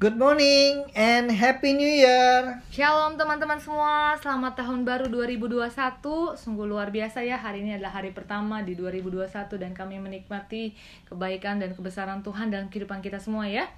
Good morning and Happy New Year. Shalom teman-teman semua, selamat tahun baru 2021 Sungguh luar biasa ya, hari ini adalah hari pertama di 2021 Dan kami menikmati kebaikan dan kebesaran Tuhan dalam kehidupan kita semua ya.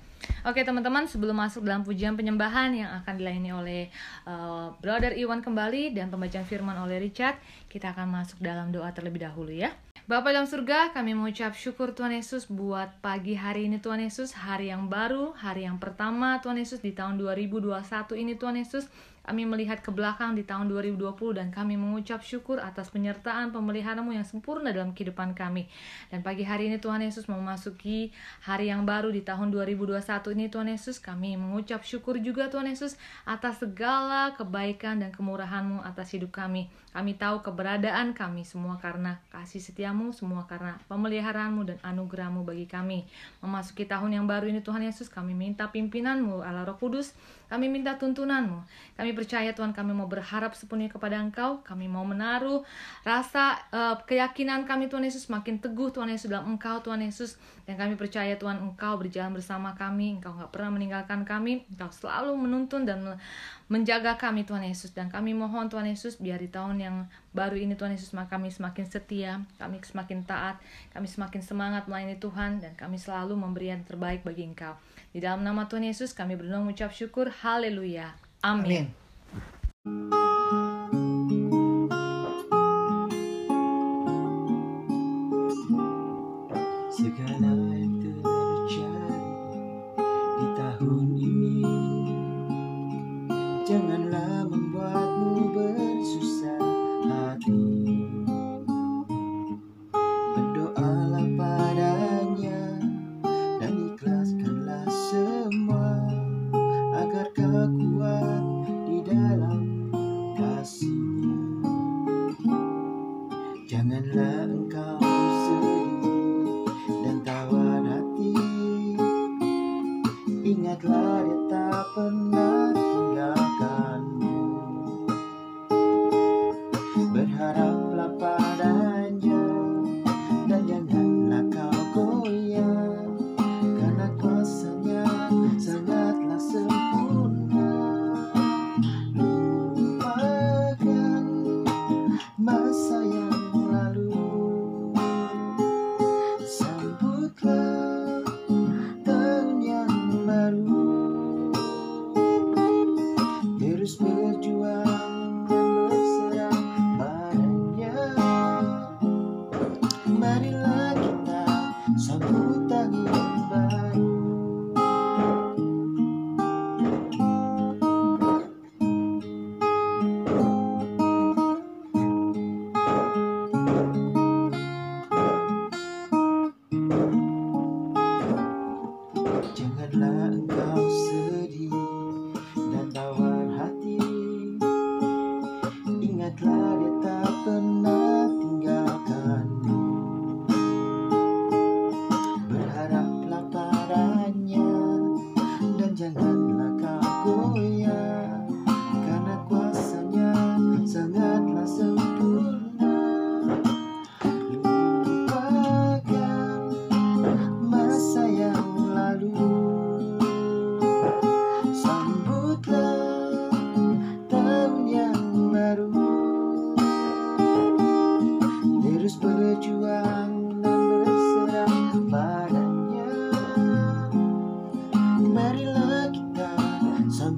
Oke teman-teman, sebelum masuk dalam pujian penyembahan yang akan dilayani oleh uh, Brother Iwan kembali Dan pembacaan firman oleh Richard Kita akan masuk dalam doa terlebih dahulu ya Bapak dalam surga, kami mengucap syukur Tuhan Yesus buat pagi hari ini Tuhan Yesus, hari yang baru, hari yang pertama Tuhan Yesus di tahun 2021 ini Tuhan Yesus. Kami melihat ke belakang di tahun 2020 dan kami mengucap syukur atas penyertaan pemeliharamu yang sempurna dalam kehidupan kami. Dan pagi hari ini Tuhan Yesus memasuki hari yang baru di tahun 2021 ini Tuhan Yesus. Kami mengucap syukur juga Tuhan Yesus atas segala kebaikan dan kemurahanmu atas hidup kami. Kami tahu keberadaan kami semua karena kasih setiamu, semua karena pemeliharaanmu dan anugerahmu bagi kami. Memasuki tahun yang baru ini Tuhan Yesus, kami minta pimpinanmu Allah Roh Kudus, kami minta tuntunanmu. Kami percaya Tuhan kami mau berharap sepenuhnya kepada Engkau, kami mau menaruh rasa uh, keyakinan kami Tuhan Yesus makin teguh Tuhan Yesus dalam Engkau Tuhan Yesus. Dan kami percaya Tuhan Engkau berjalan bersama kami, Engkau nggak pernah meninggalkan kami, Engkau selalu menuntun dan menjaga kami Tuhan Yesus dan kami mohon Tuhan Yesus biar di tahun yang baru ini Tuhan Yesus kami semakin setia, kami semakin taat, kami semakin semangat melayani Tuhan dan kami selalu memberi yang terbaik bagi Engkau. Di dalam nama Tuhan Yesus kami berdoa mengucap syukur. Haleluya. Amin. Amin. Música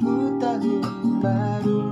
Aku tak baru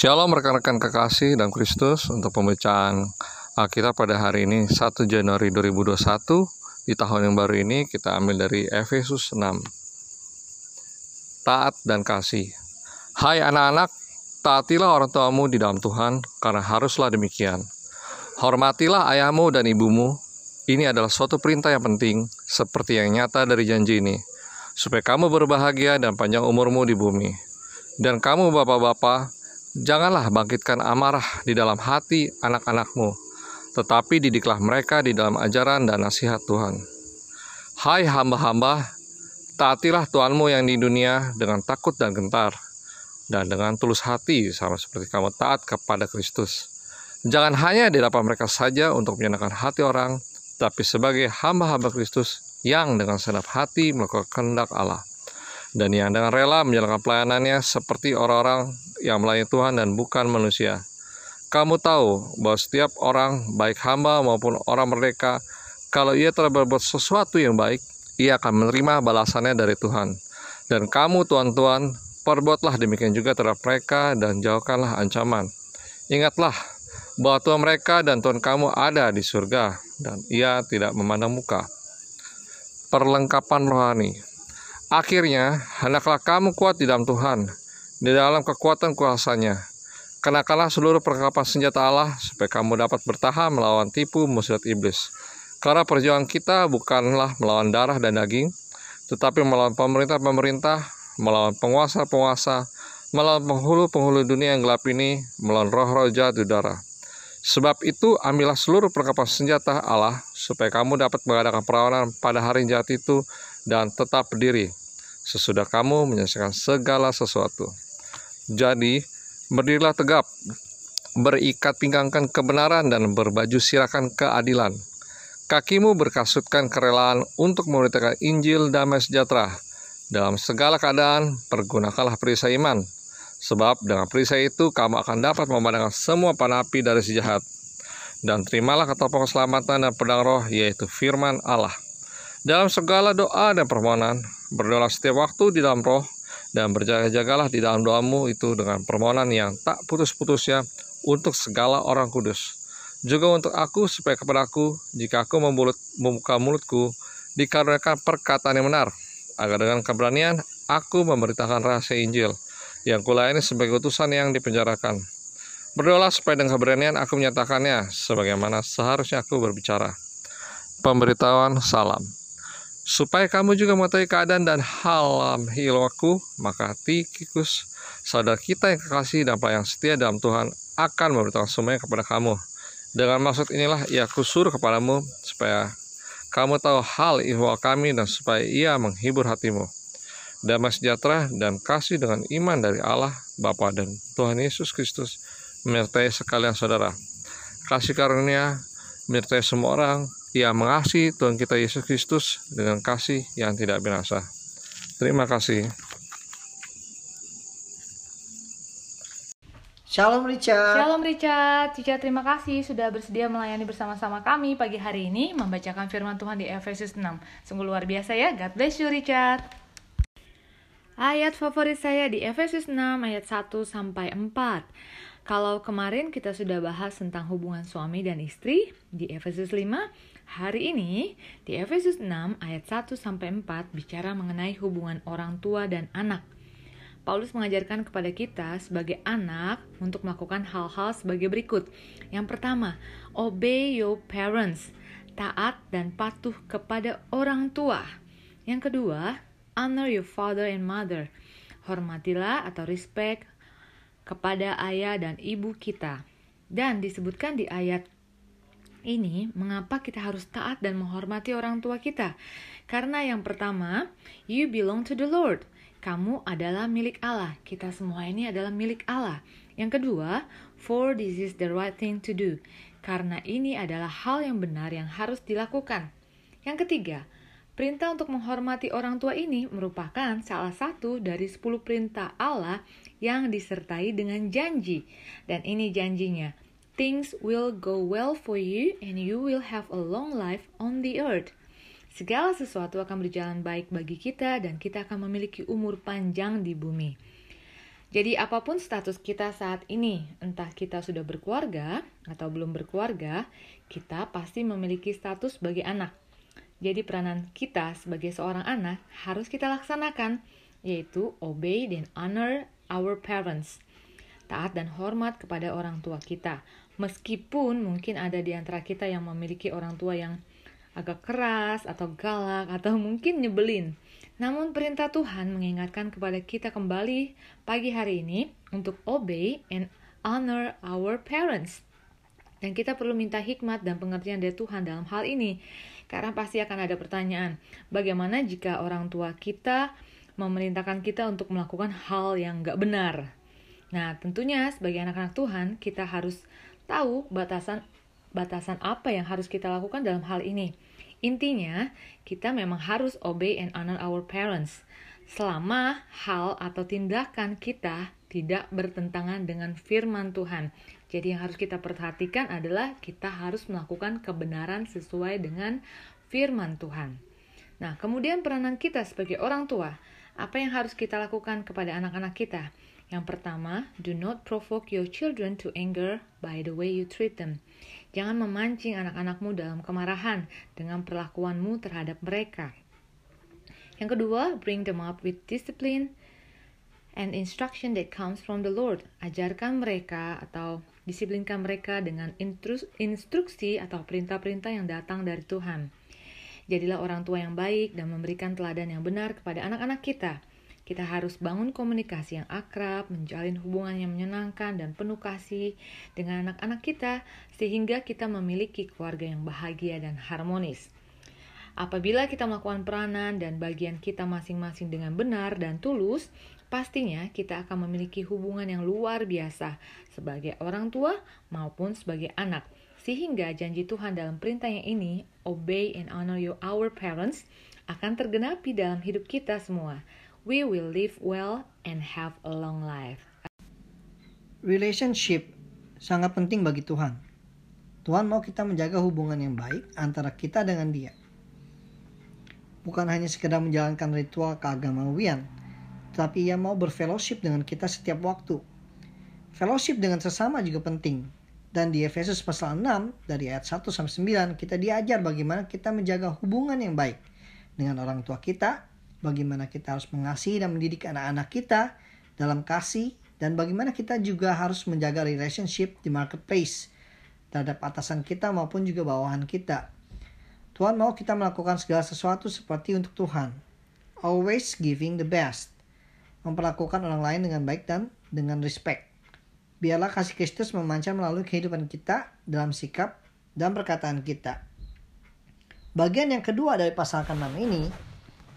Shalom rekan-rekan kekasih dan Kristus untuk pembacaan kita pada hari ini 1 Januari 2021 di tahun yang baru ini kita ambil dari Efesus 6 taat dan kasih. Hai anak-anak, taatilah orang tuamu di dalam Tuhan, karena haruslah demikian. Hormatilah ayahmu dan ibumu. Ini adalah suatu perintah yang penting, seperti yang nyata dari janji ini, supaya kamu berbahagia dan panjang umurmu di bumi. Dan kamu bapak-bapak, janganlah bangkitkan amarah di dalam hati anak-anakmu, tetapi didiklah mereka di dalam ajaran dan nasihat Tuhan. Hai hamba-hamba, taatilah Tuhanmu yang di dunia dengan takut dan gentar, dan dengan tulus hati sama seperti kamu taat kepada Kristus. Jangan hanya di hadapan mereka saja untuk menyenangkan hati orang, tapi sebagai hamba-hamba Kristus yang dengan senap hati melakukan kehendak Allah dan yang dengan rela menjalankan pelayanannya seperti orang-orang yang melayani Tuhan dan bukan manusia. Kamu tahu bahwa setiap orang, baik hamba maupun orang merdeka, kalau ia telah berbuat sesuatu yang baik, ia akan menerima balasannya dari Tuhan. Dan kamu, tuan-tuan, Perbuatlah demikian juga terhadap mereka dan jauhkanlah ancaman. Ingatlah bahwa Tuhan mereka dan Tuhan kamu ada di surga dan ia tidak memandang muka. Perlengkapan rohani. Akhirnya, hendaklah kamu kuat di dalam Tuhan, di dalam kekuatan kuasanya. Kenakanlah seluruh perlengkapan senjata Allah supaya kamu dapat bertahan melawan tipu muslihat iblis. Karena perjuangan kita bukanlah melawan darah dan daging, tetapi melawan pemerintah-pemerintah, melawan penguasa-penguasa, melawan penghulu-penghulu dunia yang gelap ini, melawan roh-roh jahat di udara. Sebab itu, ambillah seluruh perlengkapan senjata Allah, supaya kamu dapat mengadakan perawanan pada hari jahat itu dan tetap berdiri, sesudah kamu menyelesaikan segala sesuatu. Jadi, berdirilah tegap, berikat pinggangkan kebenaran dan berbaju sirakan keadilan. Kakimu berkasutkan kerelaan untuk memberitakan Injil damai sejahtera, dalam segala keadaan, pergunakanlah perisai iman, sebab dengan perisai itu kamu akan dapat memandangkan semua panapi dari si jahat. Dan terimalah ketopong keselamatan dan pedang roh, yaitu firman Allah. Dalam segala doa dan permohonan, berdoa setiap waktu di dalam roh, dan berjaga-jagalah di dalam doamu itu dengan permohonan yang tak putus-putusnya untuk segala orang kudus. Juga untuk aku, supaya kepadaku, jika aku membulut, membuka mulutku, dikaruniakan perkataan yang benar, agar dengan keberanian aku memberitakan rahasia Injil yang kulayani sebagai utusan yang dipenjarakan. Berdoalah supaya dengan keberanian aku menyatakannya sebagaimana seharusnya aku berbicara. Pemberitahuan salam. Supaya kamu juga mengetahui keadaan dan halam hilwaku, maka Tikikus, saudara kita yang kekasih dan yang setia dalam Tuhan, akan memberitahukan semuanya kepada kamu. Dengan maksud inilah ia kusuruh kepadamu supaya kamu tahu hal ihwal kami dan supaya ia menghibur hatimu. Damai sejahtera dan kasih dengan iman dari Allah, Bapa dan Tuhan Yesus Kristus menyertai sekalian saudara. Kasih karunia menyertai semua orang yang mengasihi Tuhan kita Yesus Kristus dengan kasih yang tidak binasa. Terima kasih. Shalom Richard. Shalom Richard. Cica terima kasih sudah bersedia melayani bersama-sama kami pagi hari ini membacakan firman Tuhan di Efesus 6. Sungguh luar biasa ya. God bless you Richard. Ayat favorit saya di Efesus 6 ayat 1 sampai 4. Kalau kemarin kita sudah bahas tentang hubungan suami dan istri di Efesus 5, hari ini di Efesus 6 ayat 1 sampai 4 bicara mengenai hubungan orang tua dan anak. Paulus mengajarkan kepada kita sebagai anak untuk melakukan hal-hal sebagai berikut. Yang pertama, obey your parents, taat dan patuh kepada orang tua. Yang kedua, honor your father and mother, hormatilah atau respect kepada ayah dan ibu kita. Dan disebutkan di ayat ini mengapa kita harus taat dan menghormati orang tua kita. Karena yang pertama, you belong to the Lord. Kamu adalah milik Allah. Kita semua ini adalah milik Allah. Yang kedua, for this is the right thing to do. Karena ini adalah hal yang benar yang harus dilakukan. Yang ketiga, perintah untuk menghormati orang tua ini merupakan salah satu dari 10 perintah Allah yang disertai dengan janji. Dan ini janjinya, things will go well for you and you will have a long life on the earth. Segala sesuatu akan berjalan baik bagi kita dan kita akan memiliki umur panjang di bumi. Jadi apa pun status kita saat ini, entah kita sudah berkeluarga atau belum berkeluarga, kita pasti memiliki status sebagai anak. Jadi peranan kita sebagai seorang anak harus kita laksanakan yaitu obey dan honor our parents. Taat dan hormat kepada orang tua kita. Meskipun mungkin ada di antara kita yang memiliki orang tua yang agak keras atau galak atau mungkin nyebelin. Namun perintah Tuhan mengingatkan kepada kita kembali pagi hari ini untuk obey and honor our parents. Dan kita perlu minta hikmat dan pengertian dari Tuhan dalam hal ini. Karena pasti akan ada pertanyaan, bagaimana jika orang tua kita memerintahkan kita untuk melakukan hal yang gak benar? Nah, tentunya sebagai anak-anak Tuhan, kita harus tahu batasan batasan apa yang harus kita lakukan dalam hal ini. Intinya, kita memang harus obey and honor our parents selama hal atau tindakan kita tidak bertentangan dengan firman Tuhan. Jadi yang harus kita perhatikan adalah kita harus melakukan kebenaran sesuai dengan firman Tuhan. Nah, kemudian peranan kita sebagai orang tua, apa yang harus kita lakukan kepada anak-anak kita? Yang pertama, do not provoke your children to anger by the way you treat them. Jangan memancing anak-anakmu dalam kemarahan dengan perlakuanmu terhadap mereka. Yang kedua, bring them up with discipline and instruction that comes from the Lord. Ajarkan mereka atau disiplinkan mereka dengan instruksi atau perintah-perintah yang datang dari Tuhan. Jadilah orang tua yang baik dan memberikan teladan yang benar kepada anak-anak kita. Kita harus bangun komunikasi yang akrab, menjalin hubungan yang menyenangkan dan penuh kasih dengan anak-anak kita, sehingga kita memiliki keluarga yang bahagia dan harmonis. Apabila kita melakukan peranan dan bagian kita masing-masing dengan benar dan tulus, pastinya kita akan memiliki hubungan yang luar biasa sebagai orang tua maupun sebagai anak. Sehingga janji Tuhan dalam perintahnya ini, obey and honor your our parents, akan tergenapi dalam hidup kita semua. We will live well and have a long life. Relationship sangat penting bagi Tuhan. Tuhan mau kita menjaga hubungan yang baik antara kita dengan dia. Bukan hanya sekedar menjalankan ritual keagamawian, tapi ia mau berfellowship dengan kita setiap waktu. Fellowship dengan sesama juga penting. Dan di Efesus pasal 6 dari ayat 1 sampai 9 kita diajar bagaimana kita menjaga hubungan yang baik dengan orang tua kita, bagaimana kita harus mengasihi dan mendidik anak-anak kita dalam kasih dan bagaimana kita juga harus menjaga relationship di marketplace terhadap atasan kita maupun juga bawahan kita. Tuhan mau kita melakukan segala sesuatu seperti untuk Tuhan. Always giving the best memperlakukan orang lain dengan baik dan dengan respect. Biarlah kasih Kristus memancar melalui kehidupan kita dalam sikap dan perkataan kita. Bagian yang kedua dari pasal ke-6 ini,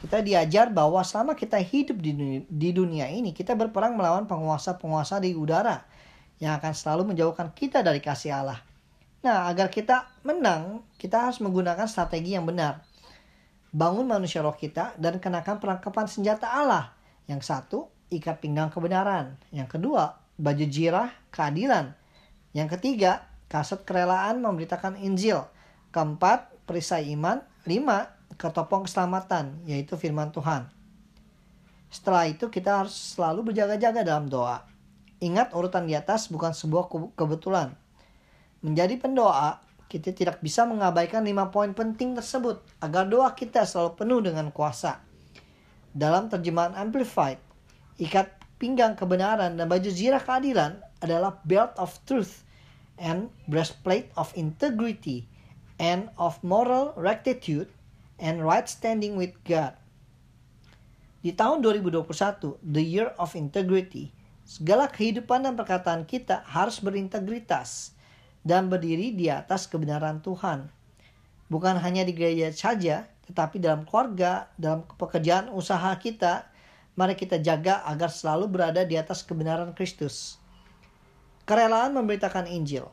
kita diajar bahwa selama kita hidup di dunia, di dunia ini, kita berperang melawan penguasa-penguasa di udara yang akan selalu menjauhkan kita dari kasih Allah. Nah, agar kita menang, kita harus menggunakan strategi yang benar. Bangun manusia roh kita dan kenakan perangkapan senjata Allah yang satu, ikat pinggang kebenaran. Yang kedua, baju jirah keadilan. Yang ketiga, kaset kerelaan memberitakan Injil. Keempat, perisai iman. Lima, ketopong keselamatan, yaitu firman Tuhan. Setelah itu kita harus selalu berjaga-jaga dalam doa. Ingat urutan di atas bukan sebuah kebetulan. Menjadi pendoa, kita tidak bisa mengabaikan lima poin penting tersebut agar doa kita selalu penuh dengan kuasa. Dalam terjemahan Amplified, ikat pinggang kebenaran dan baju zirah keadilan adalah belt of truth and breastplate of integrity and of moral rectitude and right standing with God. Di tahun 2021, the year of integrity, segala kehidupan dan perkataan kita harus berintegritas dan berdiri di atas kebenaran Tuhan. Bukan hanya di gereja saja, tetapi dalam keluarga, dalam pekerjaan usaha kita, mari kita jaga agar selalu berada di atas kebenaran Kristus. Kerelaan memberitakan Injil.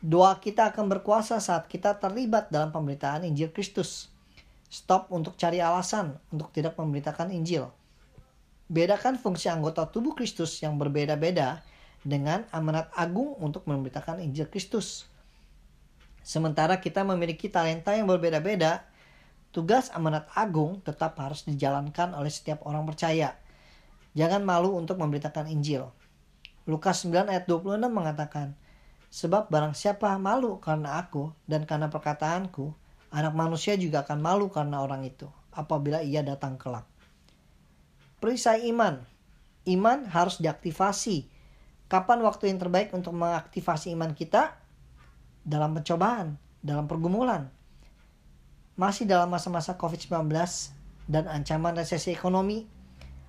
Doa kita akan berkuasa saat kita terlibat dalam pemberitaan Injil Kristus. Stop untuk cari alasan untuk tidak memberitakan Injil. Bedakan fungsi anggota tubuh Kristus yang berbeda-beda dengan amanat agung untuk memberitakan Injil Kristus. Sementara kita memiliki talenta yang berbeda-beda, Tugas amanat agung tetap harus dijalankan oleh setiap orang percaya. Jangan malu untuk memberitakan Injil. Lukas 9 ayat 26 mengatakan, Sebab barang siapa malu karena aku dan karena perkataanku, anak manusia juga akan malu karena orang itu apabila ia datang kelak. Perisai iman. Iman harus diaktifasi. Kapan waktu yang terbaik untuk mengaktifasi iman kita? Dalam pencobaan, dalam pergumulan. Masih dalam masa-masa COVID-19 dan ancaman resesi ekonomi,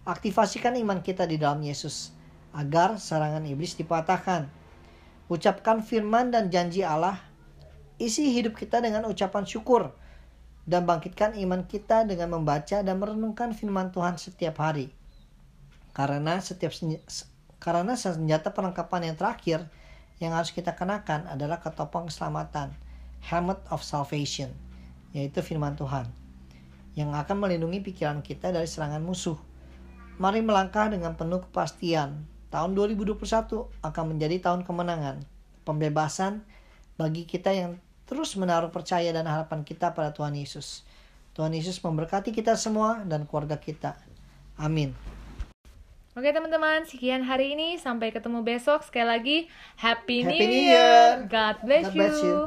aktifasikan iman kita di dalam Yesus agar serangan iblis dipatahkan. Ucapkan firman dan janji Allah, isi hidup kita dengan ucapan syukur, dan bangkitkan iman kita dengan membaca dan merenungkan firman Tuhan setiap hari. Karena setiap karena senjata perlengkapan yang terakhir yang harus kita kenakan adalah ketopang keselamatan, helmet of salvation, yaitu firman Tuhan, yang akan melindungi pikiran kita dari serangan musuh. Mari melangkah dengan penuh kepastian. Tahun 2021 akan menjadi tahun kemenangan, pembebasan bagi kita yang terus menaruh percaya dan harapan kita pada Tuhan Yesus. Tuhan Yesus memberkati kita semua dan keluarga kita. Amin. Oke teman-teman, sekian hari ini. Sampai ketemu besok. Sekali lagi, Happy, Happy New Year. Year. God bless God bless you. you.